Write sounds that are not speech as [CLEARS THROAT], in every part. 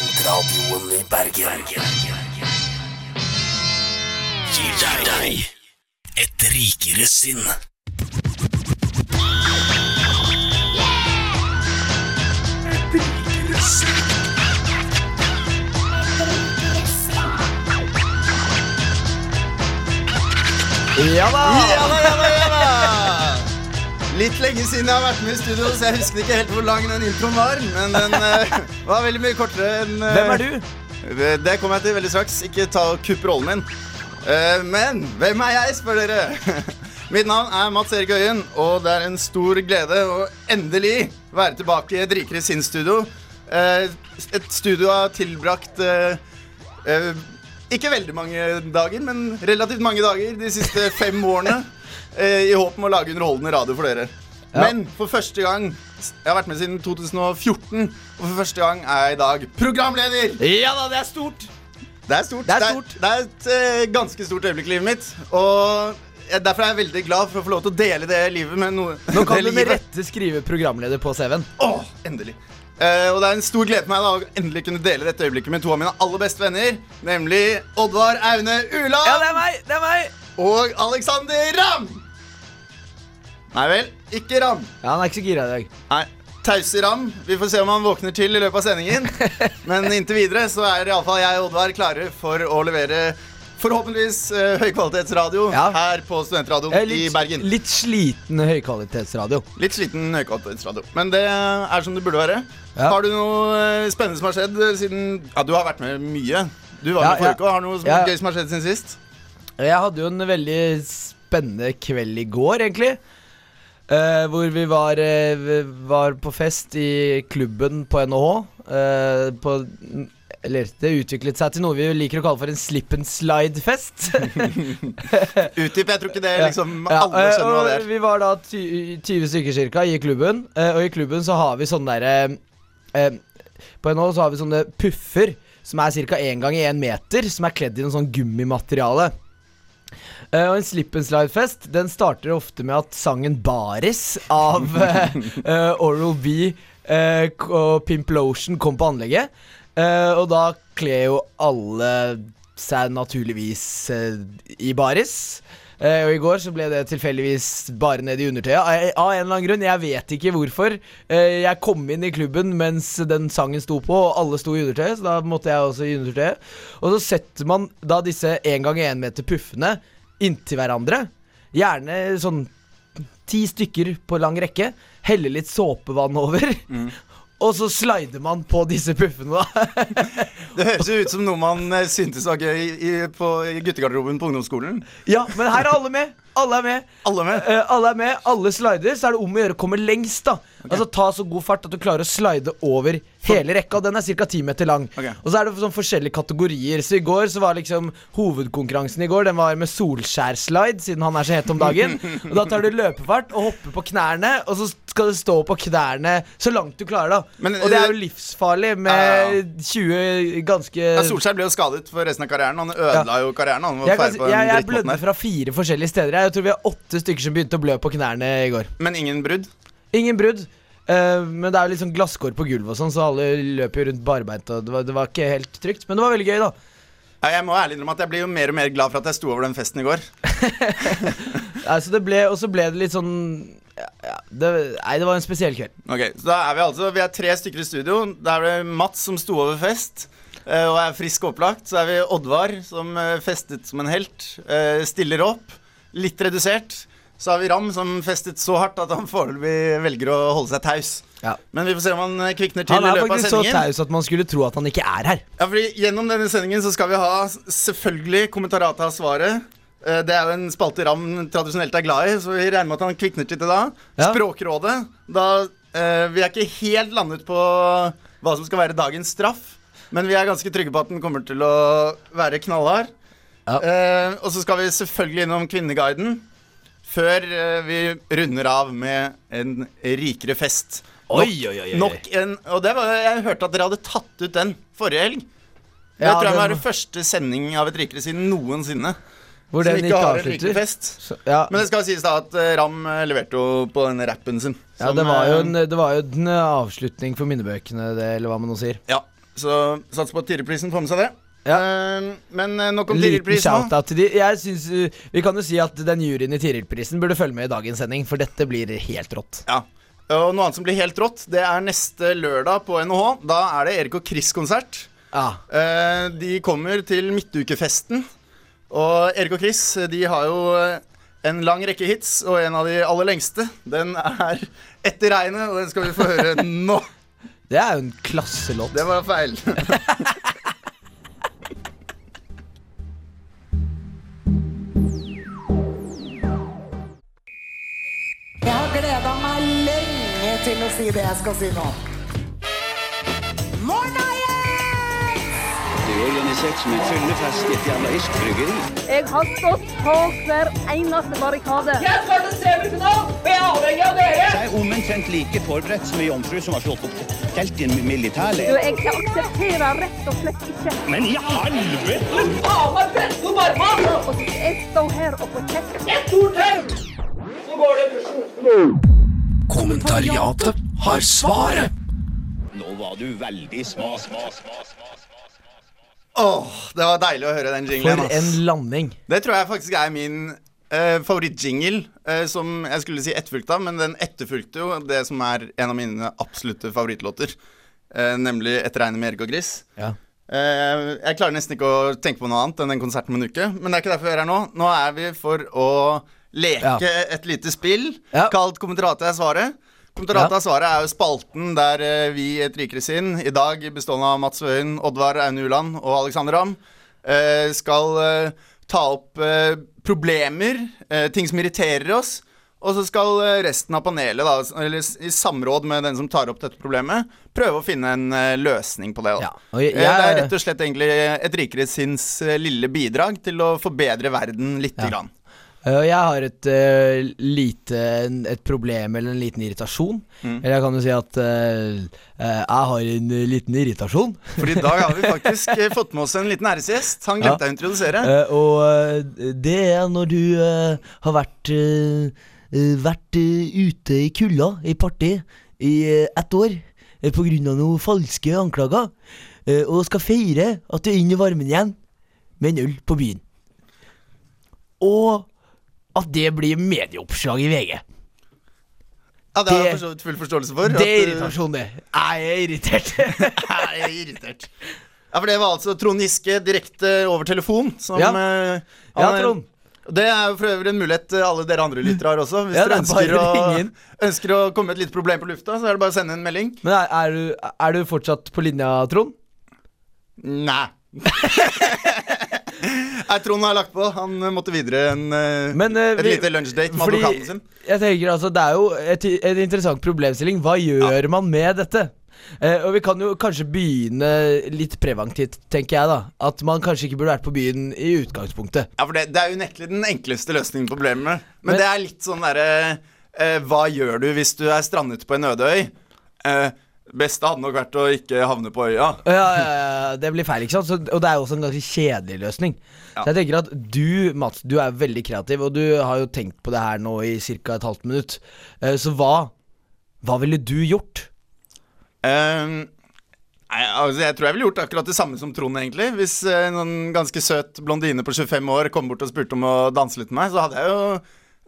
Studentradioen i Bergen. Gir deg et rikere sinn. Et rikere sinn. Ja da! Ja da, ja da, ja da! Litt lenge siden jeg har vært med i studio, så jeg husker ikke helt hvor lang den introen var. Men den uh, [LAUGHS] var veldig mye kortere enn uh, Hvem er du? Det, det kommer jeg til veldig straks. Ikke ta kupp rollen min. Uh, men hvem er jeg, spør dere. [LAUGHS] Mitt navn er Mats Erik Øyen, og det er en stor glede å endelig være tilbake i et rikere sinnstudio. Eh, et studio har tilbrakt eh, eh, ikke veldig mange dager, men relativt mange dager de siste fem årene. Eh, I håp om å lage underholdende radio for dere. Ja. Men for første gang Jeg har vært med siden 2014, og for første gang er jeg i dag programleder. Ja da, det er stort! Det er stort. Det er stort. Det er, et eh, ganske stort øyeblikk i livet mitt. Og jeg, derfor er jeg veldig glad for å få lov til å dele det livet med noe. Nå kan [LAUGHS] du med rette skrive programleder på CV-en. Åh, endelig. Uh, og det er en stor glede for meg da, å endelig kunne dele dette øyeblikket med to av mine aller beste venner. Nemlig Oddvar Aune Uland Ja, det er meg! Det er meg! Og Alexander Ramm. Nei vel, ikke Ramm. Ja, Han er ikke så gira i dag. Nei, Tause Ramm. Vi får se om han våkner til i løpet av sendingen. [LAUGHS] Men inntil videre så er iallfall jeg og Oddvar klare for å levere forhåpentligvis uh, høykvalitetsradio Ja. her på Studentradioen er i Bergen. litt sliten høykvalitetsradio. Litt sliten høykvalitetsradio. Men det er som det burde være. Ja. Har du noe eh, spennende som har skjedd eh, siden Ja, du har vært med mye. Du var Ja, med forrige ja. uke. Har du noe som, Ja. gøy som har skjedd siden sist? Jeg hadde jo en veldig spennende kveld i går, egentlig. Uh, hvor vi var, uh, vi var på fest i klubben på NHH. Uh, på, eller det utviklet seg til noe vi liker å kalle for en slip and slide-fest. [LAUGHS] Utdyp. Jeg tror ikke det liksom Ja, alle eh, skjønner hva det er. Vi var da 20 stykker cirka i klubben, eh, og i klubben så har vi sånne derre eh, På NHO så har vi sånne puffer som er ca. én gang i én meter, som er kledd i noe sånn gummimateriale. Eh, og en slip and slide-fest Den starter ofte med at sangen 'Baris' av uh, [LAUGHS] Oral B og Pimplotion kom på anlegget. Og da kler jo alle seg naturligvis i baris. Og i går så ble det tilfeldigvis bare ned i undertøyet. Av, en eller annen grunn. Jeg vet ikke hvorfor. Jeg kom inn i klubben mens den sangen sto på, og alle sto i undertøyet, så da måtte jeg også i undertøyet. Og så setter man da disse én gang én meter puffene inntil hverandre. Gjerne sånn ti stykker på lang rekke. Heller litt såpevann over. [LAUGHS] Og så slider man på disse puffene, da. [LAUGHS] Det høres jo ut som noe man eh, syntes var gøy i, på, i guttegarderoben på ungdomsskolen. ja, men her er alle med. Alle er med. Alle med. Uh, alle er med, alle slider, så er det om å gjøre å komme lengst. da Altså Ta så god fart at du klarer å slide over hele rekka. Og den er ca. ti meter lang. Okay. Og så er det sånn forskjellige kategorier. Så i går så var liksom hovedkonkurransen i går Den var med Solskjærslide, siden han er så het om dagen. Og Da tar du løpefart og hopper på knærne, og så skal du stå på knærne så langt du klarer. da Men, Og det er eh, jo livsfarlig med 20 ganske Ja, Solskjær ble jo skadet for resten av karrieren. Han ødela jo karrieren. Han var jeg, kan, jeg, jeg blødde fra fire forskjellige steder. Jeg tror vi har åtte stykker som begynte å blø på knærne i går. Men ingen brudd. Ingen brudd. Uh, men det er jo litt sånn glasskår på gulvet og sånn, så alle løper jo rundt barbeint. Og det var, det var ikke helt trygt, men det var veldig gøy, da. Ja, jeg må ærlig innrømme at jeg blir jo mer og mer glad for at jeg sto over den festen i går. [LAUGHS] Altså det ble, og så ble det litt sånn ja, det, Nei, det var en spesiell kveld. Ok, så da er Vi altså Vi er tre stykker i studio. Da er det Mats som sto over fest eh, og er frisk og opplagt. Så er vi Oddvar som eh, festet som en helt. Stiller opp. Litt redusert. Så har vi Ram som festet så hardt at han foreløpig velger å holde seg taus. Ja. Men vi får se om han eh, kvikner til Han i er løpet av faktisk så taus at man skulle tro at han ikke er her. Ja, fordi Gjennom denne sendingen så skal vi ha selvfølgelig Kommentarata av svaret. Eh, Det er jo en spalte Ram tradisjonelt er glad i, så vi regner med at han kvikner til det da. Ja. Språkrådet. Da eh, Vi er ikke helt landet på hva som skal være dagens straff, men vi er ganske trygge på at den kommer til å være knallhard. Eh, og så skal vi selvfølgelig innom Kvinneguiden. Før eh, vi runder av med en rikere fest. Oi, oi, oi, oi. Nok en Og det var, jeg hørte at dere hadde tatt ut den forrige helg. Det Ja, tror jeg den- var den første sending av Et rikere siden noensinne. Hvor den ikke ikke har en rikere avslutter. fest. Så, ja. Men det skal sies da at eh, Ram leverte jo på den rappen sin. ja, det var jo en, det var jo en avslutning for minnebøkene, det, eller hva man nå sier. Ja. Så sats på at Tiril-prisen får med seg det. Ja. Uh, men uh, nok om Tiril-prisen. Jeg synes, uh, Vi kan jo si at den juryen i Tiril-prisen burde følge med i dagens sending, for dette blir helt rått. Ja. Og noe annet som blir helt rått, det er neste lørdag på NHH. Da er det Erik og Chris-konsert. Ja. Eh, de kommer til midtukefesten. Og Erik og Chris de har jo eh, en lang rekke hits, og en av de aller lengste, den er 'Etter regnet', og den skal vi få høre [LAUGHS] nå. Det er jo en klasselåt. Det var feil. [LAUGHS] til å si det jeg skal si nå. Det er organisert som en fyllefest i et jævla irsk bryggeri. Jeg har stått på hver eneste barrikade. Jeg skal til semifinalen, og jeg er avhengig av dere! Jeg er omtrent like forberedt som ei jomfru som har slått opp telt i en Du, militærleir. jeg aksepterer rett og slett ikke Men i helvete! Faen meg presse opp armene! jeg står her og får kjeft. Et stort tau! Så går det i dusjen. Kommentariatet har svaret. Nå var du veldig sma, sma, sma, sma. Åh, det var deilig å høre den jinglen. For en landing. Det tror jeg faktisk er min uh, favorittjingle, uh, som jeg skulle si etterfulgt av, men den etterfulgte jo det som er en av mine absolutte favorittlåter. uh, nemlig 'Et regn med Erik og Gris'. Ja. Uh, jeg klarer nesten ikke å tenke på noe annet enn den konserten om en uke. Men det er ikke derfor vi er her nå. Nå er vi for å leke Ja. et lite spill Ja. kalt 'Kommenteratet er svaret'. Kommenteratet Ja. er svaret er jo spalten der eh, vi i Et rikere sinn, i dag bestående av Mats Wøien, Oddvar Aune Uland og Alexander Ramm, eh, skal eh, ta opp problemer, ting som irriterer oss. Og så skal resten av panelet, da, eller i samråd med den som tar opp dette problemet, prøve å finne en løsning på det. Ja, jeg- Eh, det er rett og slett egentlig Et rikere sinns lille bidrag til å forbedre verden lite Ja. grann. Eh, jeg har et uh, lite Et problem eller en liten irritasjon. Mm. Eller jeg kan jo si at uh, jeg har en liten irritasjon. For i dag har vi faktisk [LAUGHS] fått med oss en liten æresgjest. Han glemte jeg å introdusere. Uh, og det er når du har vært Vært ute i kulda i party i ett år på grunn av noen falske anklager, og skal feire at du er inne i varmen igjen med en øl på byen. Og at det blir medieoppslag i VG. Ja, det har jeg for full forståelse for. Det er eh, irritasjon, det. Jeg er irritert. [LAUGHS] Jeg er irritert. Ja, for det var altså Trond Giske direkte over telefon. Som, Ja. eh, Ja, Trond. Det er jo for øvrig en mulighet eh, alle dere andre lyttere har også. Hvis Ja, dere er ønsker å, ønsker å komme med et lite problem på lufta, så er det bare å sende en melding. Men er, er, du, er du fortsatt på linja, Trond? Nei. [LAUGHS] [LAUGHS] Nei, Trond har lagt på. Han eh, måtte videre en, eh, Men, uh, et vi- lite lunsjdate med advokaten sin. Jeg tenker altså, Det er jo et, en interessant problemstilling. Hva gjør man med dette? Uh, og Vi kan jo kanskje begynne litt preventivt, tenker jeg. da At man kanskje ikke burde vært på byen i utgangspunktet. Ja, for det, det er unektelig den enkleste løsningen på problemet. Men, Men- det er litt sånn derre uh, Hva gjør du hvis du er strandet på en øde øy? Eh, beste hadde nok vært å ikke havne på øya. Ja, ja, ja, Det blir feil, ikke sant? Så, og det er jo også en ganske kjedelig løsning. Ja. Så jeg tenker at du, Mats, du er veldig kreativ, og du har jo tenkt på det her nå i ca. et halvt minutt. Eh, så hva Hva ville du gjort? Um, Nei, altså Jeg tror jeg ville gjort akkurat det samme som Trond, egentlig. Hvis eh, noen ganske søt blondine på 25 år kom bort og spurte om å danse litt med meg, så hadde jeg jo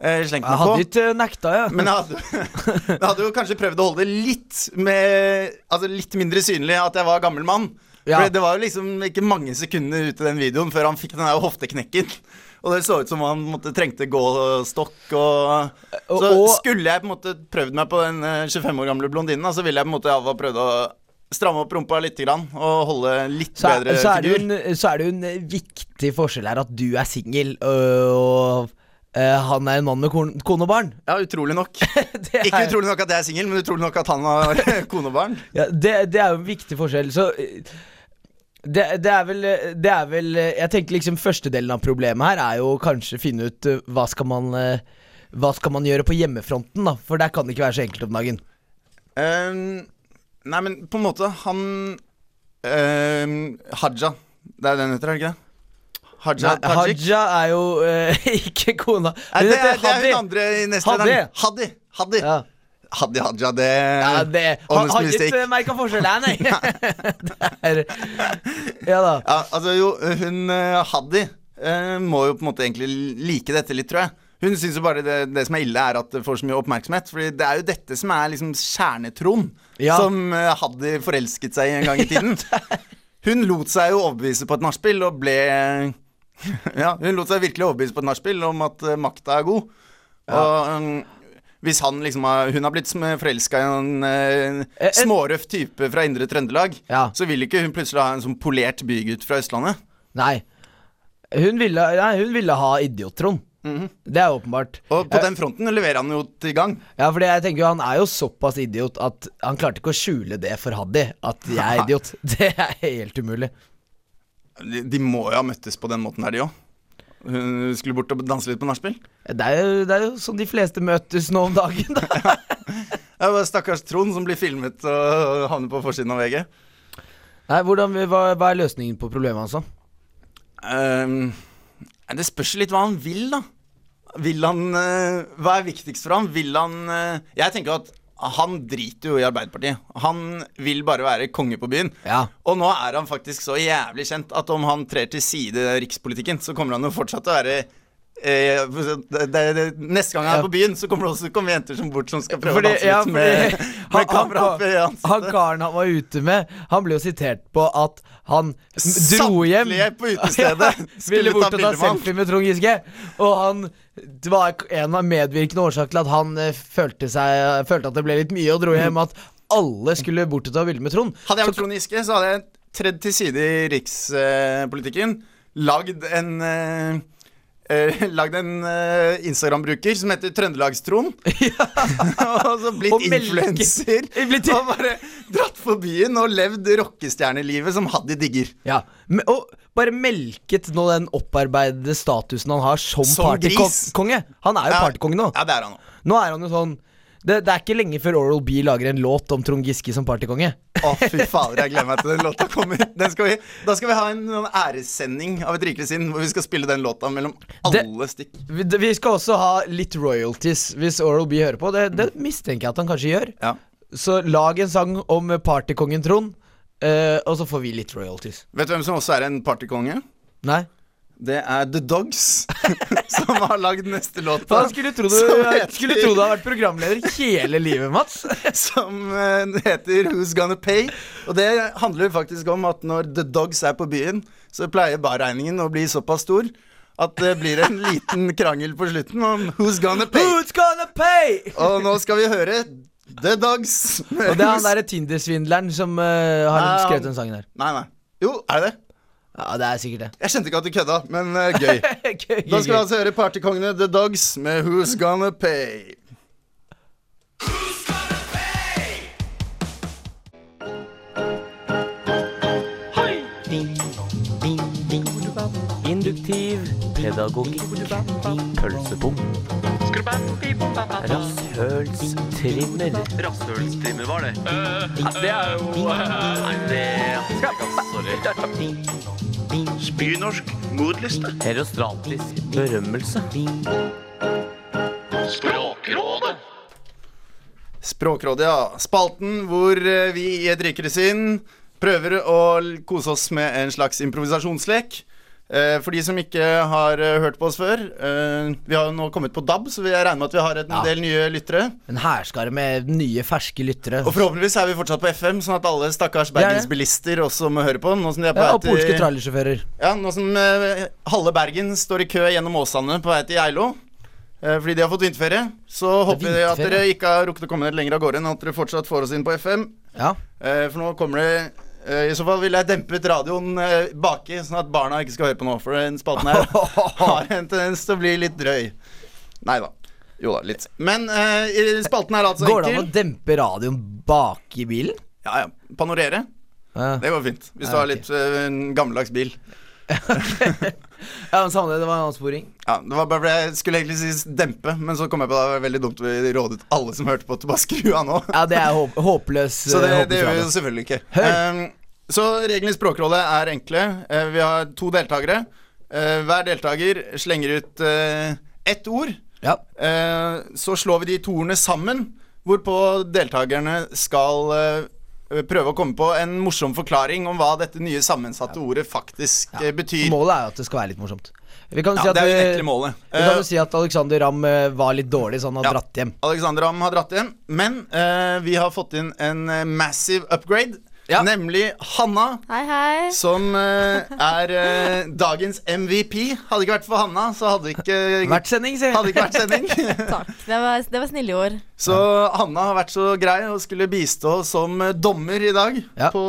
Jeg meg hadde ikke eh, nekta, ja. Men jeg hadde, [LAUGHS] jeg hadde jo kanskje prøvd å holde det litt med Altså litt mindre synlig at jeg var gammel mann. Ja. For det var jo liksom ikke mange sekunder ut i den videoen før han fikk den der hofteknekken. Og det så ut som han måtte, trengte gåstokk og Og- Så og- skulle jeg på en måte prøvd meg på den eh, 25 år gamle blondinen, så ville jeg på en måte iallfall prøvd å stramme opp rumpa litt grann, og holde litt så, bedre så, det figur. en, så er det jo en eh, viktig forskjell her at du er singel, øh, og øh, han er en mann med kone og barn. [LAUGHS] Ja, utrolig nok. [LAUGHS] Er, Ikke utrolig nok at jeg er singel, men utrolig nok at han har [LAUGHS] kone og barn. Ja, det, det er jo en viktig forskjell. Så øh, det, det er vel Det er vel Jeg tenker liksom første delen av problemet her er jo kanskje finne ut hva skal man Hva skal man gjøre på hjemmefronten, da? For der kan det ikke være så enkelt om dagen. Um, nei, men på en måte Han um, Haja. Det er den heter, er det ikke det? Haja Tajik. Haja er jo øh, [LAUGHS] ikke kona. Nei, det, er, det er hun andre i neste Hadi. lederen. Hadi. Hadi. Ja. Hadia Haja, det Ja, det har, honest mistake. ikke merka forskjell, her, nei. [LAUGHS] [LAUGHS] det er Ja da. Ja, altså jo, hun eh, Hadi eh, må jo på en måte egentlig like dette litt, tror jeg. Hun syns jo bare det, det som er ille, er at det får så mye oppmerksomhet. Fordi det er jo dette som er liksom kjernetron, Ja. som eh, Hadi forelsket seg i en gang i tiden. Hun lot seg jo overbevise på et nachspiel og ble [LAUGHS] Ja, hun lot seg virkelig overbevise på et nachspiel om at uh, makta er god. Og um, hvis han liksom har, hun har blitt forelska i en eh, Eh, eh. smårøff type fra indre Trøndelag, Ja. så vil ikke hun plutselig ha en sånn polert bygutt fra Østlandet. Nei. Hun ville, nei, hun ville ha idiot-Trond. Det er åpenbart. Og på Eh, den fronten leverer han jo til gang. Ja, fordi jeg tenker jo Han er jo såpass idiot at han klarte ikke å skjule det for Haddy. At jeg er [LAUGHS] idiot. Det er helt umulig. De, de må jo ha møttes på den måten der, de òg. Hun skulle bort og danse litt på nachspiel. Det er, jo, det er jo sånn de fleste møtes nå om dagen. Da. [LAUGHS] Det var stakkars Trond som blir filmet og havner på forsiden av VG. Nei, hvordan, hva, hva er løsningen på problemet da? Ehm, det spørs litt hva han vil, da. Vil han uh, Hva er viktigst for ham? Vil han uh, Jeg tenker at han driter jo i Arbeiderpartiet. Han vil bare være konge på byen. Ja. Og nå er han faktisk så jævlig kjent at om han trer til side rikspolitikken, så kommer han jo fortsatt til å være det, det, det, neste gang jeg er på byen, så kommer det også kommer jenter som bort som skal prøve Fordi- å danse litt ja, med, [LAUGHS] med kamera han- opp i Han karen han var ute med, han ble jo sitert på at han dro hjem Samtlige på utestedet [LAUGHS] ja, Ville ta bort og ta med han. selfie med Trond Giske. Og han Det var en av medvirkende årsaker til at han eh, følte, seg, følte at det ble litt mye, og dro hjem. At alle skulle bort og ta bilde med Trond. Hadde jeg vært Trond Giske, så hadde jeg tredd til side i rikspolitikken. lagd en eh, [LAUGHS] Lagd en eh, Instagram-bruker som heter Trøndelagstrond. [LAUGHS] [LAUGHS] og så blitt influenser. Og bare dratt for byen og levd rockestjernelivet som Haddy digger. Ja, men, Og bare melket nå den opparbeidede statusen han har som, Som partykonge. Han er jo Ja. partykonge nå. Ja, det er han. Nå er han jo sånn det, det er ikke lenge før Oral B lager en låt om Trond Giske som partykonge. Å, fy fader, jeg gleder meg til den låta kommer. Den skal vi, da skal vi ha en, en æressending av Et rikere sinn, hvor vi skal spille den låta mellom Det- alle stikk. Vi, vi skal også ha litt royalties hvis Oral B hører på. Det, det mistenker jeg at han kanskje gjør. Ja. Så lag en sang om partykongen Trond, uh, og så får vi litt royalties. Vet du hvem som også er en partykonge? Nei? Det er The Dogs, [LAUGHS] som har lagd neste låt. Da skulle tro du, skulle tro du hadde vært programleder hele livet, Mats. [LAUGHS] Som eh, heter Who's Gonna Pay. Og det handler faktisk om at når The Dogs er på byen, så pleier barregningen å bli såpass stor at det blir en [LAUGHS] liten krangel på slutten om Who's Gonna Pay. Who's gonna pay? Og nå skal vi høre The Dogs. Og det er han derre Tinder-svindleren som uh, har Nei, skrevet den sangen her. Nei, nei. Jo, er det det? Ja, det er sikkert det. Jeg skjønte ikke at du kødda, men uh, gøy. [LAUGHS] Gøy, Da skal vi altså høre partykongene The Dogs med Who's Gonna Pay. Induktiv pedagogikk. Pølsebom. Rasshølstrimmer. Rasshølstrimmer var det. det er jo Nei, det Sorry. [LAUGHS] Spynorsk modliste. Herostratisk berømmelse. Språkrådet. Språkrådet, ja. Spalten hvor eh, vi i et rikere sinn prøver å kose oss med en slags improvisasjonslek. Eh, for de som ikke har eh, hørt på oss før eh, Vi har nå kommet på DAB, så vi regner med at vi har en Ja. del nye lyttere. En hærskare med nye, ferske lyttere. Og forhåpentligvis er vi fortsatt på FM, sånn at alle stakkars er bergensbilister også må høre på. Nå som de er på ja, og polske trailersjåfører. Ja, nå som halve Bergen står i kø gjennom Åsane på vei til Geilo fordi de har fått vinterferie, så håper vi at dere ikke har rukket å komme dere lenger av gårde enn at dere fortsatt får oss inn på FM. Ja. For nå kommer det I så fall ville jeg dempet radioen eh, baki, sånn at barna ikke skal høre på nå. For den spalten her [LAUGHS] har en tendens til å bli litt drøy. Nei da. Jo da, litt. Men uh, spalten er altså Går det an å dempe radioen baki i bilen? Ja, ja. Panorere. Ja, Det går fint. Hvis du Ja, har litt uh, gammeldags bil. [LAUGHS] ja samme det. Det var en avsporing. Ja, det var bare fordi Jeg skulle egentlig si dempe, men så kom jeg på det var veldig dumt Vi rådet alle som hørte på, til å bare skru av nå. Ja, det er håp håpløs Så det, eh, det gjør vi jo selvfølgelig ikke. Ehm, så reglene i Språkrådet er enkle. Uh, vi har to deltakere. Uh, hver deltaker slenger ut uh, ett ord. Ja. Så slår vi de to ordene sammen hvorpå deltakerne skal prøve å komme på en morsom forklaring om hva dette nye sammensatte ordet faktisk ja. betyr. Målet er jo at det skal være litt morsomt. Vi kan Ja, si at, det er jo målet. vi kan Eh, jo si at Alexander Ramm eh, var litt dårlig, så han har Ja. dratt hjem. Alexander Ramm har dratt hjem, men uh, vi har fått inn en eh, massive upgrade. Ja. Nemlig Hanna, Hei, hei. som uh, er uh, dagens MVP. Hadde det ikke vært for Hanna, så hadde det ikke, Vært sending, hadde ikke vært sending. [LAUGHS] Takk. Det var, det var snille ord. Så Hanna har vært så grei og skulle bistå som dommer i dag Ja. på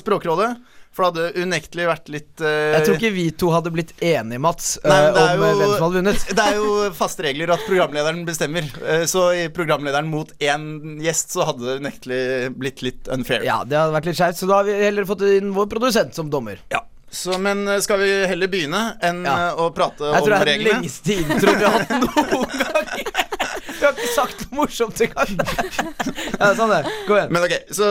Språkrådet. For det hadde unektelig vært litt uh, Jeg tror ikke vi to hadde blitt enige, Mats, Nei, eh, om eh, jo- hvem som hadde vunnet. [LAUGHS] Det er jo faste regler at programlederen bestemmer. Uh, Så i programlederen mot én gjest så hadde det unektelig blitt litt unfair. Ja, det hadde vært litt skjevt, så da har vi heller fått inn vår produsent som dommer. Ja. Så, men skal vi heller begynne enn Ja. å prate Jeg tror det er den lengste introen vi har hatt noen gang. [LAUGHS] Vi har ikke sagt noe morsomt engang. [LAUGHS] Ja, sånn det. Gå igjen. Men ok, Så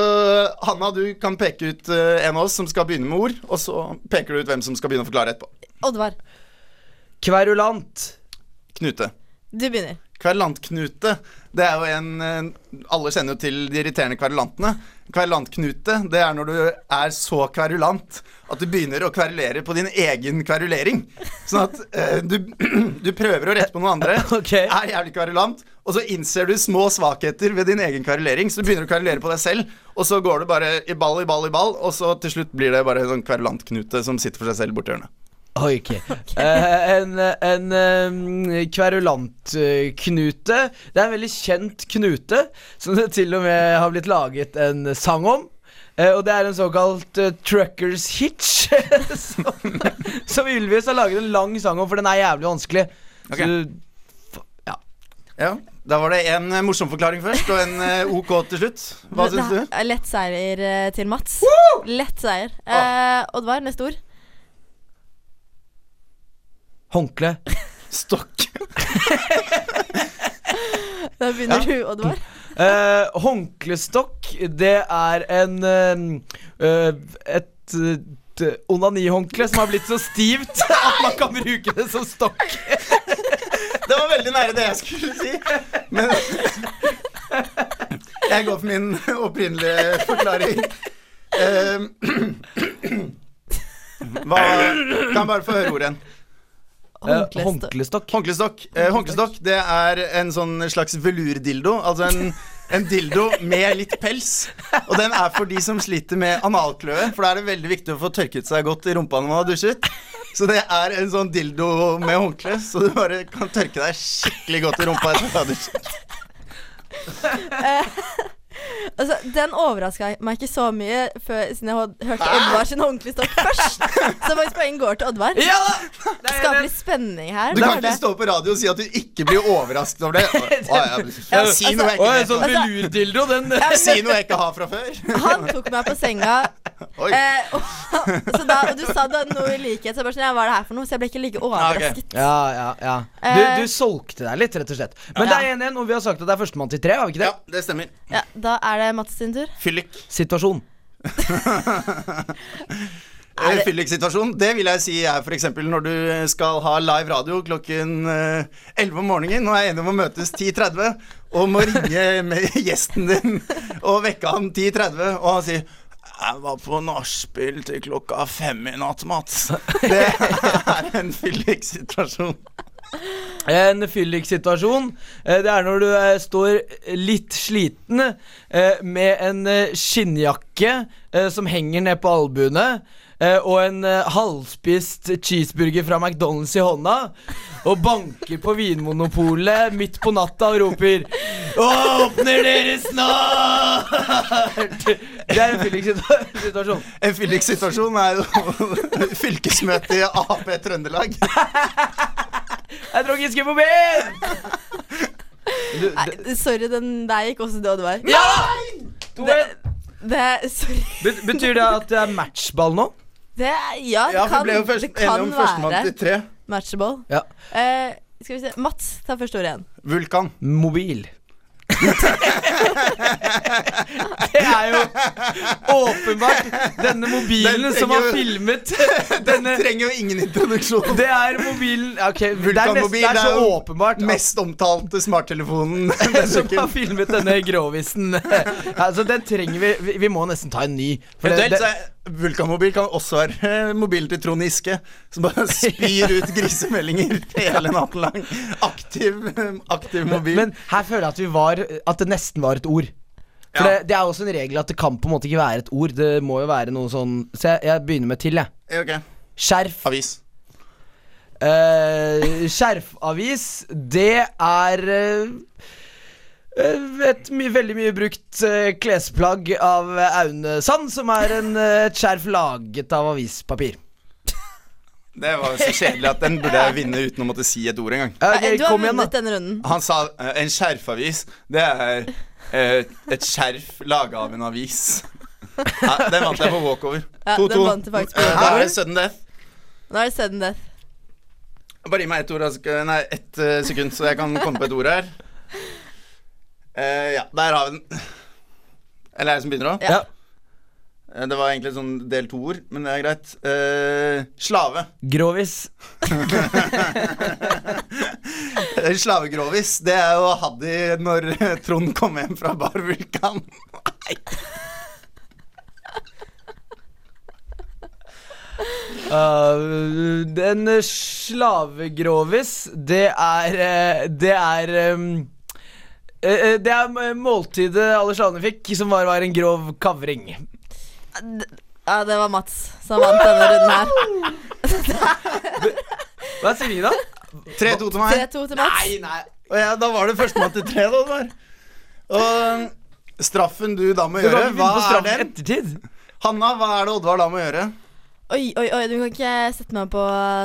Hanna, du kan peke ut eh, en av oss som skal begynne med ord, og så peker du ut hvem som skal begynne å forklare etterpå. Oddvar, Kverulant. Knute. du begynner. Kverulantknute, det er jo en Alle kjenner jo til de irriterende kverulantene. Kverulantknute, det er når du er så kverulant at du begynner å kverulere på din egen kverulering. Sånn at eh, du, [CLEARS THROAT] du prøver å rette på noen andre, [LAUGHS] okay. er jævlig kverulant, og så innser du små svakheter ved din egen kverulering, så du begynner å kverulere på deg selv, og så går det bare i ball i ball i ball, og så til slutt blir det bare en sånn kverulantknute som sitter for seg selv borti hjørnet. Oi, ok. Eh, en en um, kverulantknute. det er en veldig kjent knute, som det til og med har blitt laget en sang om. Uh, og det er en såkalt uh, truckers hitch, [LAUGHS] som, som Ylvis har laget en lang sang om, for den er jævlig vanskelig. Okay. Så du ja. Ja, Da var det en morsom forklaring først, og en OK til slutt. Hva syns du? Lett seier til Mats. Lett seier. Eh, Oddvar, neste ord. Håndkle. Stokk. [LAUGHS] Da begynner du, Oddvar. Uh, håndklestokk, det er en eh, eh, Et uh, onanihåndkle som har blitt så stivt [LAUGHS] at man kan bruke det som stokk. [LAUGHS] Det var veldig nære det jeg skulle si. Men jeg går for min opprinnelige forklaring. Uh, [CLEARS THROAT] hva Kan bare få høre ordet igjen. Eh, Håndklestokk. håndklestokk. Håndklestokk. Eh, håndklestokk det er en sånn slags velurdildo. Altså en, en dildo med litt pels. Og den er for de som sliter med analkløe, for da er det veldig viktig å få tørket seg godt i rumpa når man har dusjet. Så det er en sånn dildo med håndkle, så du bare kan tørke deg skikkelig godt i rumpa etter at du har dusjet. [LAUGHS] Altså, Den overraska meg ikke så mye før, siden jeg hørte Oddvar sin håndklestokk først. Så faktisk poeng går til Oddvar. Ja! Det skaper litt spenning her. Du kan ikke det. stå på radio og si at du ikke blir overrasket over det. Å, si noe jeg en sånn Si noe jeg ikke har fra før. Han tok meg på senga. Eh, og, [LAUGHS] så da, og du sa du hadde noe i likhet, så jeg bare sånn, ja, hva er det her for noe? Så jeg ble ikke like overrasket. Ja, ja, ja. Du, Eh. du solgte deg litt, rett og slett. Men det er 1-1, og vi har sagt at det er førstemann til tre, har vi ikke det? Ja, det stemmer. Ja, da er det Mats sin tur. Fyllik. Situasjon. [LAUGHS] Eh, Fyllik-situasjon, det vil jeg si er f.eks. når du skal ha live radio klokken eh, 11 om morgenen og er enig om å møtes 10.30, og må ringe med gjesten din [LAUGHS] og vekke han 10.30, og han sier jeg var på nachspiel til klokka fem i natt, Mats. [LAUGHS] Det er en fylliksituasjon. En fyllik-situasjon, eh, det er når du eh, står litt sliten eh, med en skinnjakke som henger ned på albuene, og en eh, halvspist cheeseburger fra McDonald's i hånda, og banker på Vinmonopolet midt på natta og roper Åpner dere snart! Det er en fyllik-situasjon. En fyllik-situasjon er jo [LAUGHS] fylkesmøte i Ap Trøndelag. Jeg tror ikke jeg skulle på ben! Sorry, den der gikk også død vei. ja! Det, det, sorry. Betyr det at det er matchball nå? Det, ja, det Ja, kan, ble jo først, det kan enige om være til tre. matchable. Ja. Eh, skal vi se Mats tar første ord igjen. Vulkan. Mobil. Det er jo åpenbart denne mobilen som har filmet [LAUGHS] denne, Den trenger jo ingen introduksjon. Det er mobilen okay, det er, nest, det er så åpenbart Mest omtalte smarttelefonen [LAUGHS] som har filmet denne grovisen. [LAUGHS] altså, den trenger vi, vi Vi må nesten ta en ny. For det, det, Vulkanmobil kan også være mobilen til Trond Giske, som bare spyr ut grisemeldinger hele natten lang. Aktiv, aktiv mobil. men her føler jeg at vi var At det nesten var et ord. For Ja. det, det er også en regel at det kan på en måte ikke være et ord. Det må jo være noe sånn Så jeg, jeg begynner med til, jeg. Okay. Skjerf. Avis. Uh, skjerfavis, det er eh, et my veldig mye brukt uh, klesplagg av Aune Sand, som er en, et skjerf laget av avispapir. Det var så kjedelig at den burde jeg vinne uten å måtte si et ord engang. Ja, du har vunnet denne runden. Han sa uh, en skjerfavis. Det er uh, et skjerf laga av en avis. Ja, den vant jeg på walkover. Ja, 2-2. den vant du faktisk på Eh, er det sudden death. Nå er det sudden death. Bare gi meg ett ord, altså, nei, ett uh, sekund, så jeg kan komme på et ord her. Eh, ja, der har vi den. Eller er det som begynner òg? Ja. Eh, Det var egentlig sånn del to-ord, men det er greit. Eh, slave. Grovis. [LAUGHS] Slavegrovis. Det er jo Haddy når [LAUGHS] Trond kom hjem fra Bar Vulkan. Uh, [LAUGHS] en eh, slavegrovis, det er eh, Det er um, Det er måltidet alle slavene fikk, som var, var en grov kavring. Ja, det var Mats som vant denne runden her. Hva sier vi da? 3-2 til meg. 3-2 til Mats. Nei, nei. Og ja, da var det førstemann til tre, da. Oddvar. Og straffen du da må Du gjøre, hva er den? ettertid. Hanna, hva er det Oddvar da må gjøre? Oi, oi, oi, du kan ikke sette meg på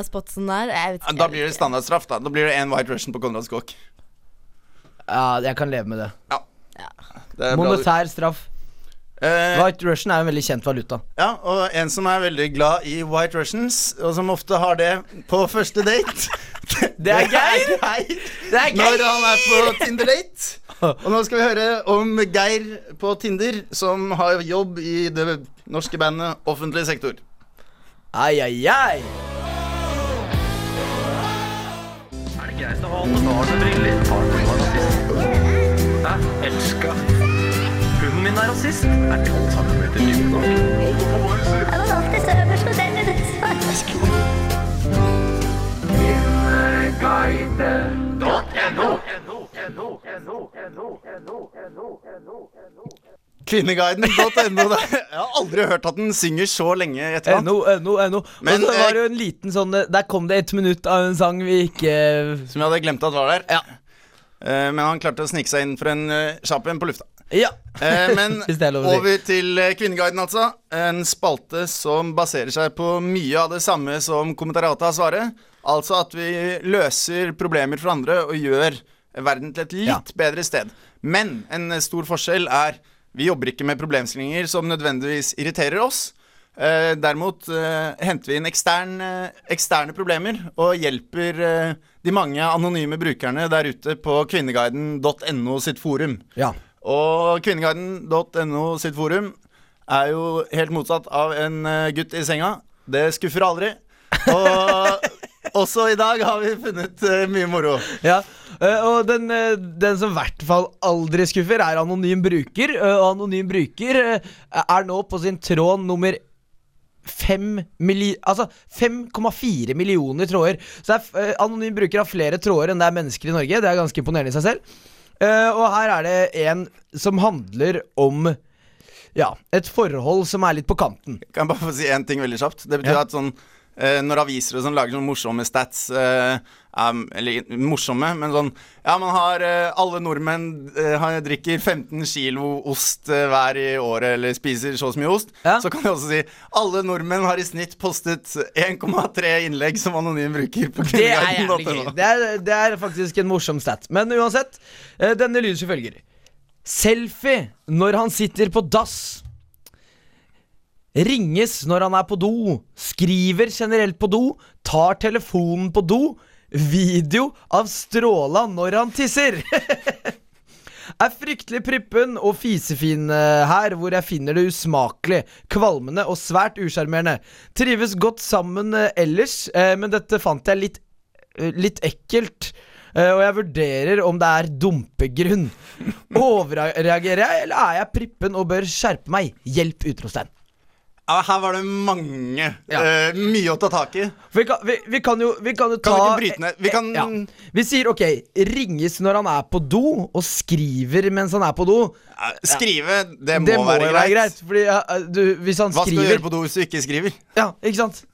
spotsen der. Jeg vet ikke. Da blir det standardstraff. Da Da blir det én White Russian på Konrad Skåk. Ja, jeg kan leve med det. Det er bra Monetær straff. Eh, White Russian er en veldig kjent valuta. ja, og en som er veldig glad i White Russians, og som ofte har det på første date [LAUGHS] Det er Geir! Geir. Det er Når han er på Tinder-date. [LAUGHS] Og nå skal vi høre om Geir på Tinder, som har jobb i det norske bandet Offentlig sektor. Ai, ai, ai. Er det greit å ha alle barn og briller? Elska. Min er rasist. Er 12 centimeter dyp nok? Jeg var alltid øverst Kvinneguiden.no. Jeg har aldri hørt at den synger så lenge i etterkant. NO, NO, NO. Men, så var det eh, jo en liten sånn eh, Der kom det et minutt av en sang vi ikke Som jeg hadde glemt at var der. Ja. Eh, men han klarte å snike seg inn for en kjapp en på lufta. Ja. Eh, men [LAUGHS] er over til eh, Kvinneguiden, altså. En spalte som baserer seg på mye av det samme som kommentariatet har svaret. Altså at vi løser problemer for andre og gjør verden til et litt Ja. bedre sted. Men en stor forskjell er vi jobber ikke med problemstillinger som nødvendigvis irriterer oss. Eh, derimot eh, henter vi inn ekstern, eh, eksterne problemer og hjelper eh, de mange anonyme brukerne der ute på kvinneguiden.no sitt forum. ja. Og kvinneguiden.no sitt forum er jo helt motsatt av en eh, gutt i senga. Det skuffer aldri. Og [LAUGHS] også i dag har vi funnet eh, mye moro. Ja, uh, og den, uh, den som i hvert fall aldri skuffer, er anonym bruker. Og anonym bruker er nå på sin tråd nummer 5,4 milli altså 5,4 millioner tråder. Så er, anonym bruker har flere tråder enn det er mennesker i Norge. Det er ganske imponerende i seg selv. Eh, og her er det en som handler om ja, et forhold som er litt på kanten. Kan jeg bare få si én ting veldig kjapt? Det betyr Ja. at sånn når aviser og sånn lager sånne morsomme stats eh, um, Eller morsomme, men sånn Ja, man har eh, Alle nordmenn eh, har, drikker 15 kilo ost eh, hver i året, eller spiser så mye ost. Ja. Så kan vi også si alle nordmenn har i snitt postet 1,3 innlegg som anonym bruker på Det er jævlig gøy. Det er, det er faktisk en morsom stat. Men uansett, eh, denne lyder som følger. Selfie når han sitter på dass. Ringes når han er på do. Skriver generelt på do. Tar telefonen på do. Video av stråla når han tisser. [LAUGHS] Er fryktelig prippen og fisefin eh, her, hvor jeg finner det usmakelig, kvalmende og svært usjarmerende. Trives godt sammen eh, ellers, eh, men dette fant jeg litt, litt ekkelt. Og jeg vurderer om det er dumpegrunn. [LAUGHS] Overreagerer jeg, eller er jeg prippen og bør skjerpe meg? Hjelp! utropstegn. Ja, her var det mange. eh, mye å ta tak i. Vi kan, vi, vi kan jo, vi kan jo ta Kan vi ikke bryte ned? Vi kan ja. Vi sier ok, ringes når han er på do, og skriver mens han er på do. Skrive, det må, Det må være greit. være greit. Fordi uh, du, hvis han Hva skal du gjøre på do hvis du ikke skriver? Ja, ikke sant?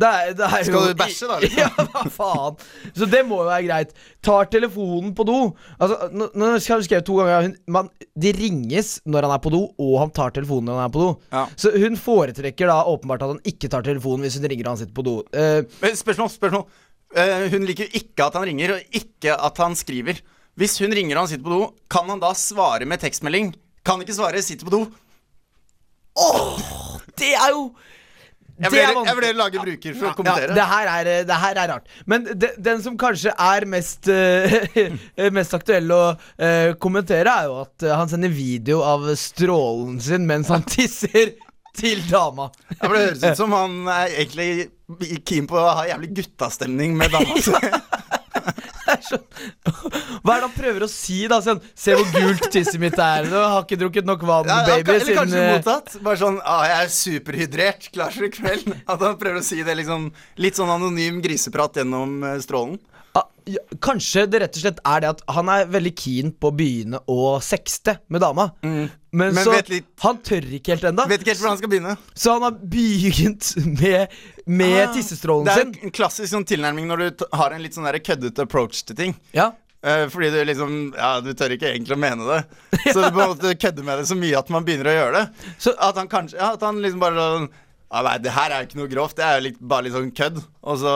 Det er, det er Skal jo, du bæsje, da, liksom? [LAUGHS] Ja, hva faen? Så det må jo være greit. Tar telefonen på do. Altså, nå, nå har du skrevet to ganger hun, man, De ringes når han er på do, og han tar telefonen når han er på do. Ja. Så hun foretrekker da åpenbart at han ikke tar telefonen hvis hun ringer og han sitter på do. Uh, Men Spørsmål, spørsmål. Uh, hun liker jo ikke at han ringer, og ikke at han skriver. Hvis hun ringer og han sitter på do, kan han da svare med tekstmelding? Kan ikke svare 'sitter på do'? er jo det er vanskelig. Jeg vurderer å lage bruker for å Ja, kommentere. det, her er, det her er rart. Men de, den som kanskje er mest, uh, [LAUGHS] mest aktuell å uh, kommentere, er jo at uh, han sender video av strålen sin mens han [LAUGHS] tisser til dama. Ja, for det høres ut som han er egentlig keen på å ha jævlig guttastemning med dama [LAUGHS] si. Det er sånn- Hva er det han prøver å si, da? Sånn, Se hvor gult tisset mitt er. Du har ikke drukket nok vann, Ja, baby. eller kanskje eh, mottatt. Bare sånn ah, 'Jeg er superhydrert, klar for i kveld'. At han prøver å si det liksom litt sånn anonym griseprat gjennom eh, strålen. Ah, ja, Kanskje det rett og slett er det at han er veldig keen på å begynne å sexte med dama. Men, Men så litt- Han tør ikke helt ennå. Vet ikke helt hvordan han skal begynne. Så han har begynt med, med Ah, tissestrålen Det er sin. en klassisk sånn tilnærming når du har en litt sånn køddete approach til ting. Ja. Eh, fordi du liksom Ja, du tør ikke egentlig å mene det. [LAUGHS] Så du på en måte kødder med det så mye at man begynner å gjøre det. Så- at han kanskje Ja, at han liksom bare sånn Ja, nei, det her er jo ikke noe grovt. Det er jo litt, bare litt sånn kødd. Og så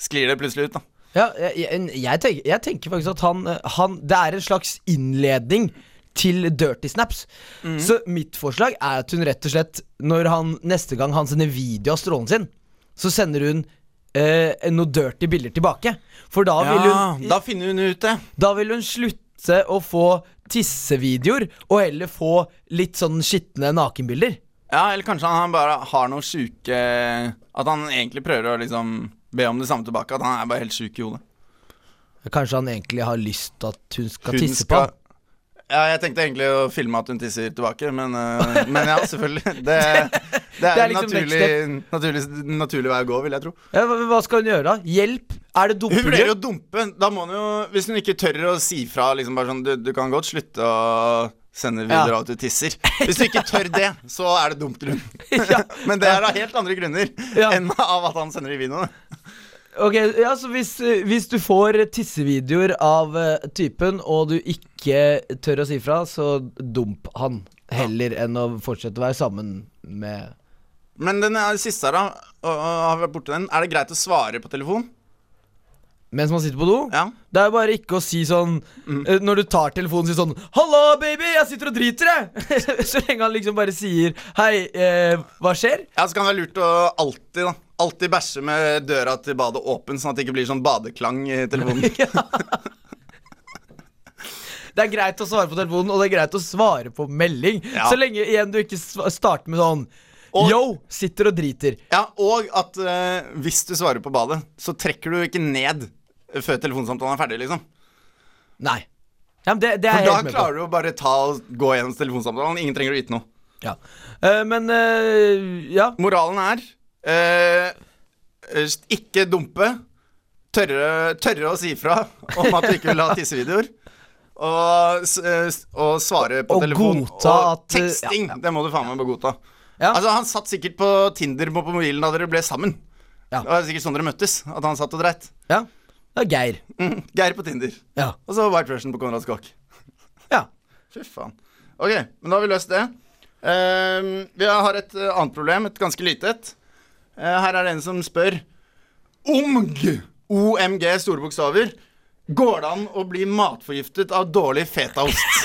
sklir det plutselig ut, da. Ja, jeg, jeg, tenker, jeg tenker faktisk at han, eh, han Det er en slags innledning til dirty snaps. Mm. Så mitt forslag er at hun rett og slett, når han neste gang han sender video av strålen sin, så sender hun eh, noen dirty bilder tilbake. For da vil hun da finner hun ut det. Da vil hun slutte å få tissevideoer, og heller få litt sånn skitne nakenbilder. Ja, eller kanskje han bare har noe sjuke At han egentlig prøver å liksom be om det samme tilbake. At han er bare helt sjuk i hodet. Kanskje han egentlig har lyst til at hun skal Hun tisse skal- på? Ja, jeg tenkte egentlig å filme at hun tisser tilbake, men, uh, [LAUGHS] men ja, selvfølgelig. Det, det er, [LAUGHS] en liksom naturlig, naturlig, naturlig vei å gå, vil jeg tro. Ja, hva, skal hun gjøre, da? Hjelp? Er det Hun vurderer å dumpe. Da må hun jo, hvis hun ikke tør å si fra liksom bare sånn, du, du kan godt slutte å sende videoer Ja. av at du tisser. Hvis du ikke tør det, så er det dumt grunn. [LAUGHS] [LAUGHS] Men det er av helt andre grunner Ja. enn av at han sender de videoene. Ok, ja, så hvis, hvis du får tissevideoer av eh, typen, og du ikke tør å si fra, så dump han. Heller enn å fortsette å være sammen med Men den siste her, da, og, og har vi vært borte den, er det greit å svare på telefon? Mens man sitter på do? Ja. Det er bare ikke å si sånn eh, Når du tar telefonen, si sånn 'Halla, baby, jeg sitter og driter, jeg!' [LAUGHS] så lenge han liksom bare sier 'Hei, uh, hva skjer?' Ja, så kan det være lurt å alltid da Alltid bæsje med døra til badet åpen, sånn at det ikke blir sånn badeklang i telefonen. [LAUGHS] Det er greit å svare på telefonen, og det er greit å svare på melding. Ja. Så lenge igjen du ikke starter med sånn Og- Yo, sitter og driter. Ja, og at uh, hvis du svarer på badet, så trekker du ikke ned før telefonsamtalen er ferdig, liksom. Nei. Ja, men det, det er For jeg da helt med på. klarer du å bare ta og gå gjennom telefonsamtalen. Ingen trenger å vite noe. Ja. Eh, men eh, ja. Moralen er eh, ikke dumpe. Tørre, tørre å si fra [LAUGHS] om at du ikke vil ha tissevideoer. Og, s- eh, s- og svare på Og telefon. godta og at, eh, teksting, det må du faen meg godta. Ja. Altså, han satt sikkert på Tinder på på mobilen da dere ble sammen. Ja. Det var sikkert sånn dere møttes. At han satt og dreit. ja. Det er Geir. Mm, Geir på Tinder. Ja. Og så White Russian på Konrad Skokk. ja. Fy faen. Ok, men da har vi løst det. Uh, vi har et uh, annet problem, et ganske lite et. Uh, her er det en som spør OMG! OMG, store bokstaver. Går det an å bli matforgiftet av dårlig fetaost? [LAUGHS]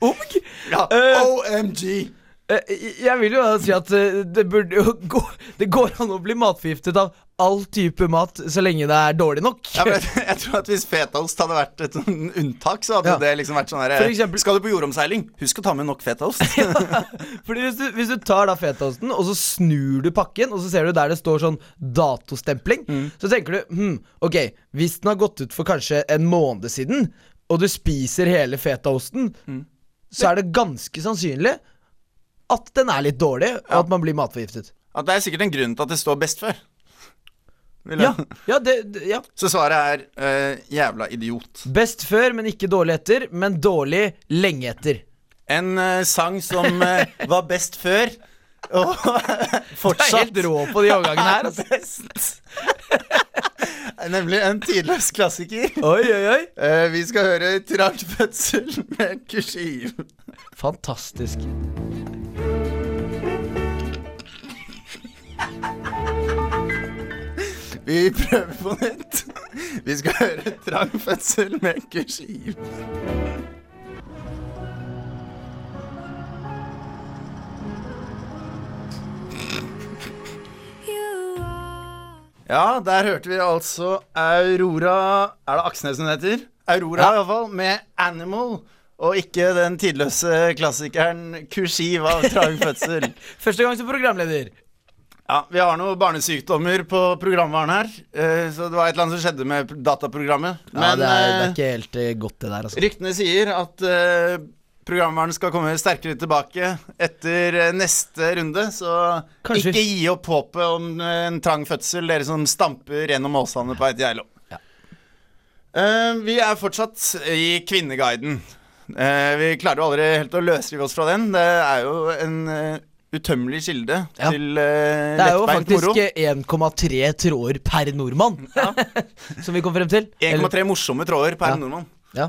Omg. ja, Eh. OMG! Eh, Jeg vil jo si at eh, det burde jo gå Det går an å bli matforgiftet av all type mat så lenge det er dårlig nok. Ja, jeg, [LAUGHS] jeg tror at Hvis fetaost hadde vært et sånn unntak, så hadde Ja. det liksom vært sånn her Skal du på jordomseiling, husk å ta med nok fetaost. [LAUGHS] Fordi hvis du, hvis du tar da fetaosten, og så snur du pakken, og så ser du der det står sånn datostempling, så tenker du hm, ok, hvis den har gått ut for kanskje en måned siden, og du spiser hele fetaosten, så er det ganske sannsynlig at den er litt dårlig, og at man blir matforgiftet. At det er sikkert en grunn til at det står best før. Ja, ja, det, ja. Så svaret er uh, jævla idiot. Best før, men ikke dårlig etter, men dårlig lenge etter. En uh, sang som uh, var best før, og [LAUGHS] Du er fortsatt helt rå på de overgangene her. [LAUGHS] Altså. [LAUGHS] Nemlig en tidløs klassiker. Oi, oi, oi. Vi skal høre Trang fødsel med kursiv. Fantastisk. Vi prøver på nytt. Vi skal høre Trang fødsel med kursiv. Ja, der hørte vi altså Aurora Er det Aksnes hun heter? Aurora, i hvert fall, med 'Animal'. Og ikke den tidløse klassikeren 'Kursiv' av Trang fødsel. [LAUGHS] Første gang som programleder. Ja, Vi har noen barnesykdommer på programvaren her. eh, Så det var et eller annet som skjedde med dataprogrammet. Ja, det, er, det er eh, ikke helt eh, godt, det der, altså. ryktene sier at programvaren skal komme sterkere tilbake etter neste runde. Så Kanskje- ikke gi opp håpet om en trang fødsel, dere som stamper gjennom åsene på et Geilo. Ja. Vi er fortsatt i Kvinneguiden. Vi klarer jo aldri helt å løsrive oss fra den. Det er jo en utømmelig kilde Ja. til uh, Det er jo faktisk eh, 1,3 tråder per nordmann, [LAUGHS] som vi kom frem til. 1,3 morsomme tråder per Ja. nordmann. Ja.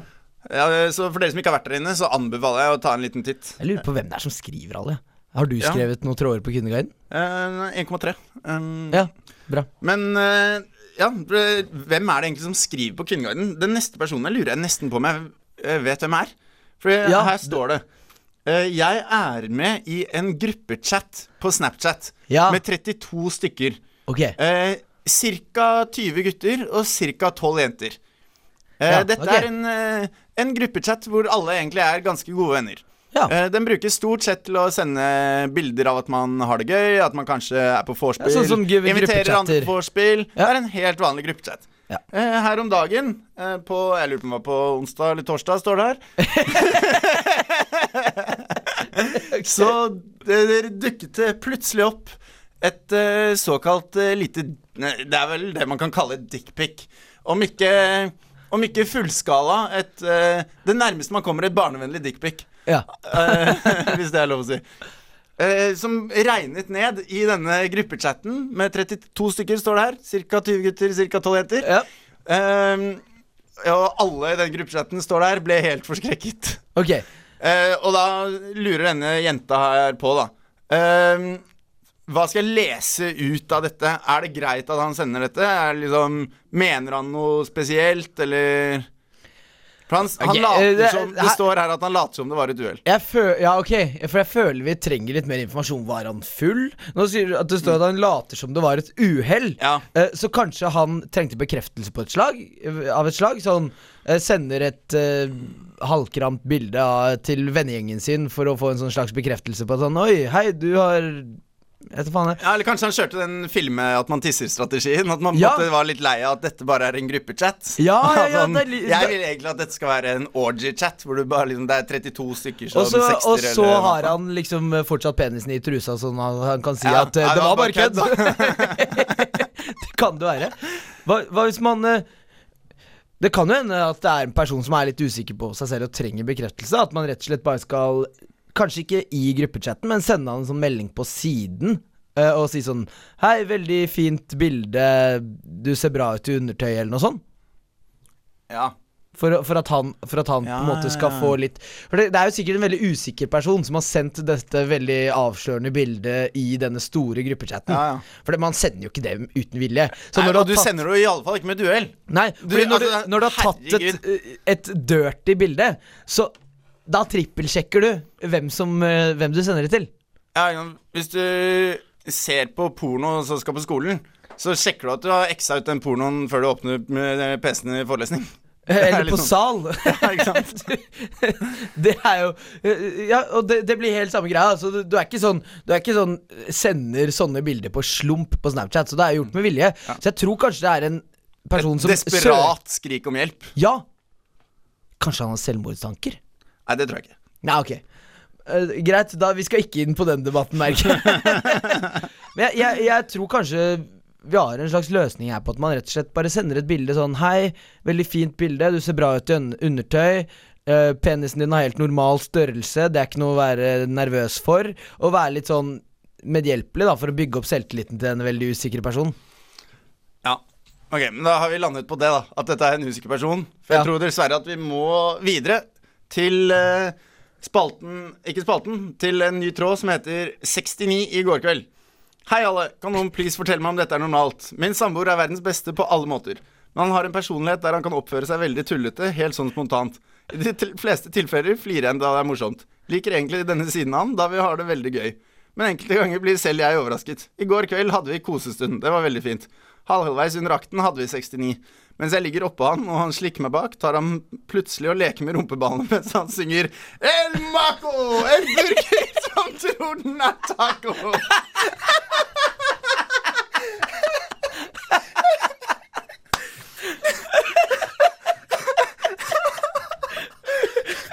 Ja, så For dere som ikke har vært der inne, så anbefaler jeg å ta en liten titt. Jeg lurer på hvem det er som skriver alle. Har du Ja. skrevet noen tråder på Kvinneguiden? Uh, 1,3. Um, Ja, bra. Men uh, ja, hvem er det egentlig som skriver på Kvinneguiden? Den neste personen jeg lurer jeg nesten på om jeg eh, vet hvem er. For Ja, her står det eh, Jeg er med i en gruppechat på Snapchat Ja. med 32 stykker. Ok. Eh, Ca. 20 gutter og ca. 12 jenter. Eh, Ja, dette okay. er en, eh, en gruppechat hvor alle egentlig er ganske gode venner. Ja. Eh, den brukes stort sett til å sende bilder av at man har det gøy, at man kanskje er på vorspiel, sånn som inviterer andre på vorspiel. Det er en helt vanlig gruppechat. Ja. Eh, her om dagen, eh, på Jeg lurer på om det var på onsdag eller torsdag, står det her. [LAUGHS] [LAUGHS] Så det, det dukket plutselig opp et eh, såkalt eh, lite Det er vel det man kan kalle et dickpic. Om ikke om ikke fullskala, et, eh, det nærmeste man kommer et barnevennlig dickpic. Ja. Eh, [LAUGHS] hvis det er lov å si. Eh, som regnet ned i denne gruppechatten med 32 stykker, står det her. Ca. 20 gutter, ca. 12 jenter. ja. Eh, og alle i den gruppechatten står der, ble helt forskrekket. Ok. Eh, og da lurer denne jenta her på, da. Eh, hva skal jeg lese ut av dette? Er det greit at han sender dette? Er det liksom, mener han noe spesielt, eller han, han Ok, eh, det- som Det står her at han later som det var et uhell. Ja, ok, for jeg føler vi trenger litt mer informasjon. Var han full? Nå sier du at det står at han later som det var et uhell. Ja. Eh, så kanskje han trengte bekreftelse på et slag? Av et slag? Så han eh, sender et halvkramt bilde av, til vennegjengen sin for å få en sånn slags bekreftelse på at sånn Oi, hei, du har. Ja, Eller kanskje han kjørte den filme at man tisser-strategien. At man Ja. var litt lei av at dette bare er en gruppechat. Ja, ja, ja, [LAUGHS] sånn, jeg vil egentlig at dette skal være en orgy-chat, hvor du bare liksom, det er 32 stykker som Og så, og så eller- har han liksom fortsatt penisen i trusa, sånn at han kan si at eh, det var bare kødd. [LAUGHS] det kan det være. Hva, hva hvis man eh, Det kan jo hende at det er en person som er litt usikker på seg selv og trenger bekreftelse. At man rett og slett bare skal Kanskje ikke i gruppechatten, men sende han en sånn melding på siden. eh, og si sånn Hei, veldig fint bilde. Du ser bra ut i undertøy, eller noe sånt. Ja. For, for at han, for at han Ja, på en måte skal ja. få litt For det, det er jo sikkert en veldig usikker person som har sendt dette veldig avslørende bildet i denne store gruppechatten. Ja, ja. For man sender jo ikke det uten vilje. Så Nei, du du tatt, sender det jo i alle fall ikke med duell. Nei, du- når, altså, du, når du har tatt et, herregud. et dirty bilde, så da trippelsjekker du hvem, som, eh, hvem du sender det til. Ja, ja, hvis du ser på porno så skal på skolen, så sjekker du at du har eksa ut den pornoen før du åpner PC-en i forelesning. Eller på sånn. sal. [LAUGHS] Ja, ikke sant? [LAUGHS] det er jo Ja, og det, det blir helt samme greia. Altså, du, du er ikke sånn Du er ikke sånn Sender sånne bilder på slump på Snapchat, så det er gjort med vilje. Så jeg tror kanskje det er en person som Desperat skrik om hjelp. Ja. Kanskje han har selvmordstanker? Nei, det tror jeg ikke. Nei, ok. Uh, greit, da vi skal ikke inn på den debatten, merker jeg. [LAUGHS] Men jeg, jeg, jeg tror kanskje vi har en slags løsning her på at man rett og slett bare sender et bilde sånn Hei, veldig fint bilde, du ser bra ut i un- undertøy. Uh, penisen din har helt normal størrelse, det er ikke noe å være nervøs for. Og være litt sånn medhjelpelig da for å bygge opp selvtilliten til en veldig usikker person. Ja. Ok, men da har vi landet på det, da. At dette er en usikker person. For jeg Ja. tror dessverre at vi må videre til uh, spalten Ikke spalten, til en ny tråd som heter 69 i går kveld. Hei, alle. Kan noen please fortelle meg om dette er normalt? Min samboer er verdens beste på alle måter. Men han har en personlighet der han kan oppføre seg veldig tullete, helt sånn spontant. I de fleste tilfeller flirer jeg da det er morsomt. Liker egentlig denne siden av han, da vi har det veldig gøy. Men enkelte ganger blir selv jeg overrasket. I går kveld hadde vi kosestund. Det var veldig fint. Halvveis under akten hadde vi 69. Mens jeg ligger oppå han, og han slikker meg bak, tar han plutselig og leker med rumpeballene mens han synger El Maco! [LAUGHS] En burger som tror den er taco!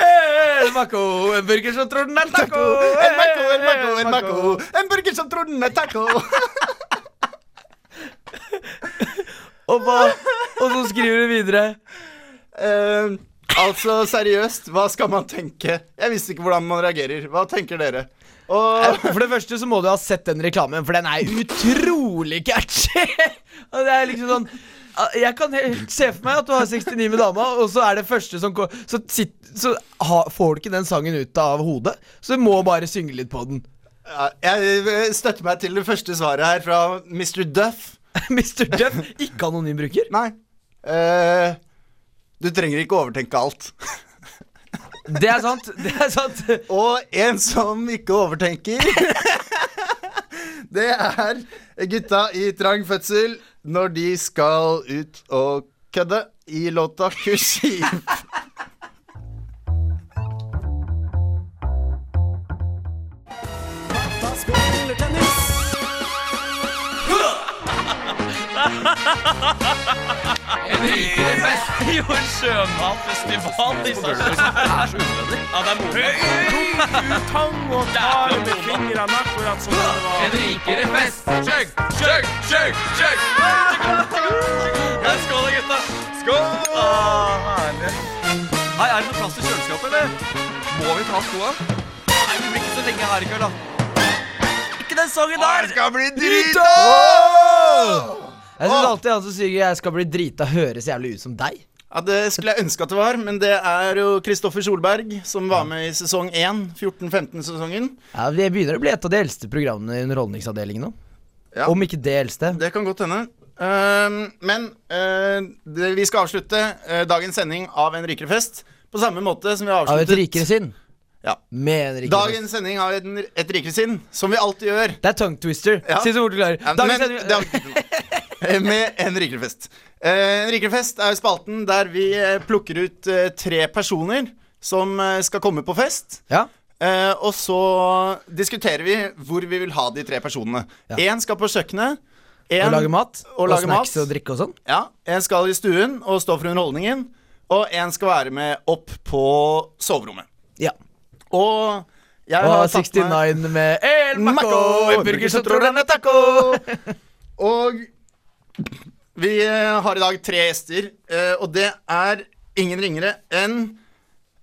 El Maco, en burger som tror den er taco! En Maco, en Maco, en Maco! En burger som tror den er taco! Og, hva, og så skriver du videre. Uh, altså, seriøst, hva skal man tenke? Jeg visste ikke hvordan man reagerer. Hva tenker dere? Og For det første så må du ha sett den reklamen, for den er utrolig catchy! [LAUGHS] Og det er liksom sånn ah, Jeg kan helt se for meg at du har 69 med dama, og så er det første som går Så, sitt, så ha, får du ikke den sangen ut av hodet, så du må bare synge litt på den. ja, jeg støtter meg til det første svaret her fra Mr. Duff. [LAUGHS] Mr. Duff, ikke anonym bruker. Nei. Eh, du trenger ikke overtenke alt. Det er sant. Det er sant. [LAUGHS] Og en som ikke overtenker [LAUGHS] Det er gutta i trang fødsel når de skal ut og kødde i låta 'Kursiv'. En [LAUGHS] rikere fest. Jo, en i Sarpsborg. Er. Ja, det er modig. Tang og tar med fingrene akkurat som det var. En rikere fest. Chug, chug, chug, chug. Skål gutta. Skål. Ah, herlig. Hei, er det noe plass i kjøleskapet, eller? Må vi ta skoa? Nei, vi blir ikke så lenge her i kveld, da. Ikke den sangen der. Det skal bli drita! Jeg syns alltid han som synger 'Jeg skal bli drita', høres jævlig ut som deg. Ja, Det skulle jeg ønske at det var, men det er jo Kristoffer Solberg som var med i sesong 1, 14-15-sesongen. Ja, Det begynner å bli et av de eldste programmene i Underholdningsavdelingen nå. Ja. Om ikke det eldste. Det kan godt hende. Uh, men uh, det, vi skal avslutte uh, dagens sending av En rikere fest på samme måte som vi har avsluttet Av et rikere sinn. Ja. Med en rikere. Dagens sending av en, Et rikere sinn, som vi alltid gjør. Det er tongue twister. Ja. Si så fort du klarer. Ja, Dagens men, sending- [LAUGHS] med En rikere fest. Eh, en rikere fest er spalten der vi eh, plukker ut eh, tre personer som skal komme på fest. Ja. Og så diskuterer vi hvor vi vil ha de tre personene. Én skal på kjøkkenet. en- Og lage mat. Og, Og, lage snacks mat. og drikke og sånn. Ja, En skal i stuen og stå for underholdningen. Og en skal være med opp på soverommet. Ja. Og jeg Og har tatt 69 med El Maco, en burger som tror han er taco. [LAUGHS] Og vi eh, har i dag tre gjester, eh, og det er ingen ringere enn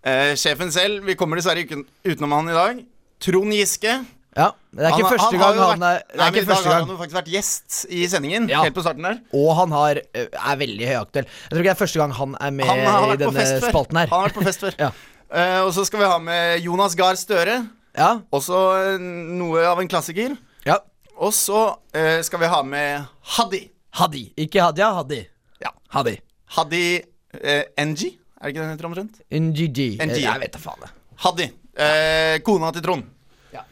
eh, sjefen selv. Vi kommer dessverre ikke utenom han i dag. Trond Giske. Ja, Det er ikke Han- første han gang han vært- er Det Nei, er men første gang. han har faktisk vært gjest i sendingen. Ja. Helt på starten der. Og han har, er veldig høyaktuell. Jeg tror ikke det er første gang han er med Han har i denne spalten her. Han har vært på fest før. [LAUGHS] Ja. uh, og så skal vi ha med Jonas Gahr Støre. Ja. Også noe av en klassiker. ja. Og så uh, skal vi ha med Hadi. Hadi. Ikke Hadia, Hadi. Ja. Hadi. Hadi eh, NG, er det ikke det den heter omtrent? NGG. NG, ja. Jeg vet da faen. Hadi. Eh, kona til Trond. Ja.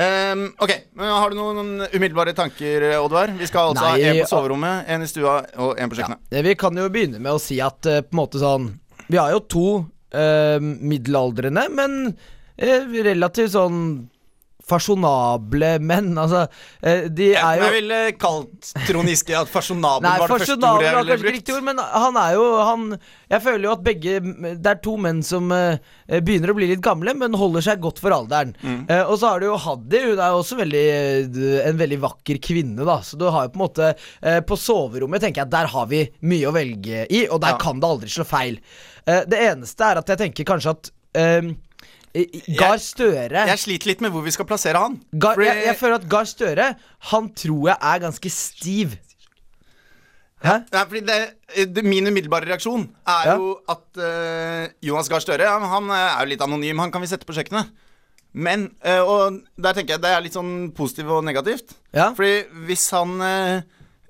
Ehm, ok, men Har du noen umiddelbare tanker, Oddvar? Vi skal altså Nei, ha en på soverommet, en i stua og en på kjøkkenet. Ja, Vi kan jo begynne med å si at uh, på en måte sånn Vi har jo to uh, middelaldrende, men uh, relativt sånn fasjonable menn. Altså, eh, de er jo jeg ville kalt Trond Giske at fasjonabel var det første ordet jeg ville brukt. ord, men han er jo han Jeg føler jo at begge Det er to menn som uh, begynner å bli litt gamle, men holder seg godt for alderen. Mm. Uh, og så har du jo Haddy, hun er jo også veldig, en veldig vakker kvinne, da. Så du har jo på en måte uh, På soverommet tenker jeg at der har vi mye å velge i, og der Ja. kan det aldri slå feil. Det eneste er at jeg tenker kanskje at Gahr Støre Jeg sliter litt med hvor vi skal plassere han. Gar, jeg, jeg føler at Gahr Støre Han tror jeg er ganske stiv. Hæ? Ja, fordi det, det, Min umiddelbare reaksjon er Ja. jo at uh, Jonas Gahr Støre han, han er jo litt anonym. Han kan vi sette på kjøkkenet. Men uh, Og der tenker jeg det er litt sånn positivt og negativt. Ja. Fordi hvis han eh,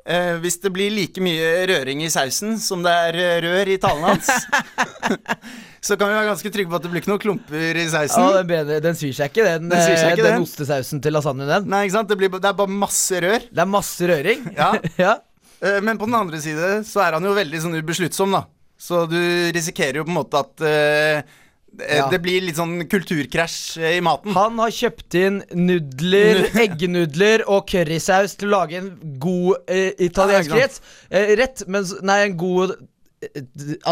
eh, Hvis det blir like mye røring i sausen som det er eh, rør i talen hans, [LAUGHS] så kan vi være ganske trygge på at det blir ikke noen klumper i sausen. Ja, den, bedre- den svir seg ikke, den, Den seg eh, ikke, den den. ostesausen til lasagnen. Den. Nei, ikke sant? Det, blir, det er bare masse rør. Det er masse røring. [LAUGHS] Ja. [LAUGHS] ja. Eh, Men på den andre side så er han jo veldig sånn ubesluttsom, da. Så du risikerer jo på en måte at eh, Ja. det blir litt sånn kulturkrasj eh, i maten. Han har kjøpt inn nudler, eggenudler [LAUGHS] og currysaus til å lage en god eh, italiensk Ja, rett. Eh, rett, men Nei, en god eh,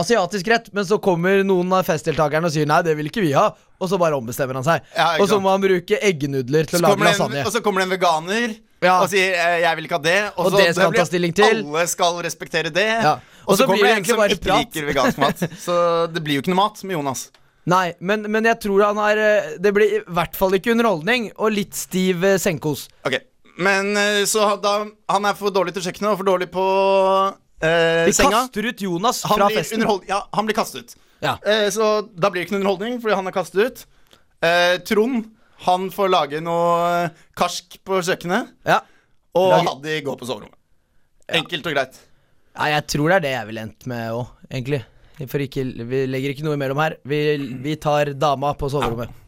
asiatisk rett, men så kommer noen av festdeltakerne og sier nei, det vil ikke vi ha. Og så bare ombestemmer han seg. Ja, og så må han bruke eggenudler til å lage lasagne. en, og så kommer det en veganer Ja. og sier 'jeg vil ikke ha det'. Og så det skal han blir- til. Alle skal respektere det. Ja. Og, så, så kommer det det en som ikke prat. liker vegansk mat. [LAUGHS] Så det blir jo ikke noe mat med Jonas. Nei, men, men jeg tror han har eh, Det blir i hvert fall ikke underholdning, og litt stiv eh, senkos. Ok, Men eh, så da Han er for dårlig til kjøkkenet og for dårlig på eh, Vi senga. kaster ut Jonas Han fra blir, festen. underhold, ja, han blir kastet ut. Ja. Eh, så da blir det ikke noen underholdning, fordi han er kastet ut. Eh, Trond han får lage noe karsk på kjøkkenet, Ja. og Lage- Haddy går på soverommet. Enkelt og greit. ja, jeg tror det er det jeg ville endt med òg, egentlig. Ikke, vi legger ikke noe imellom her. Vi, vi tar dama på soverommet. Ja.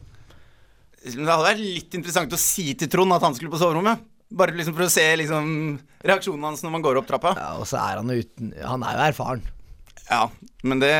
Det hadde vært litt interessant å si til Trond at han skulle på soverommet. Bare liksom for å se liksom, reaksjonen hans når man går opp trappa. Ja, Og så er han uten Han er jo erfaren. Ja, men det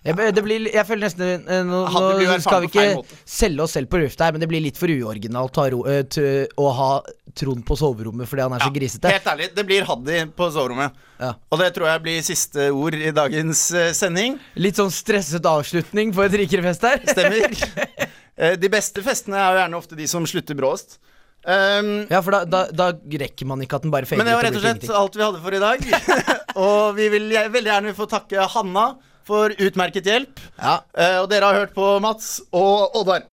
Jeg, det blir, jeg føler nesten eh, Nå, nå skal vi ikke selge oss selv på lufta her, men det blir litt for uoriginalt ro, eh, å ha Trond på soverommet fordi han er så grisete. Helt ærlig, det blir Haddy på soverommet. Ja. Og det tror jeg blir siste ord i dagens eh, sending. Litt sånn stresset avslutning på et rikere fest her. Stemmer. [LAUGHS] De beste festene er jo gjerne ofte de som slutter bråest. Um, Ja, for da, da, da rekker man ikke at den bare fader men det var rett og slett alt vi hadde for i dag. [LAUGHS] og vi vil veldig gjerne få takke Hanna for utmerket hjelp. Ja. Eh, og dere har hørt på Mats og Oddvar.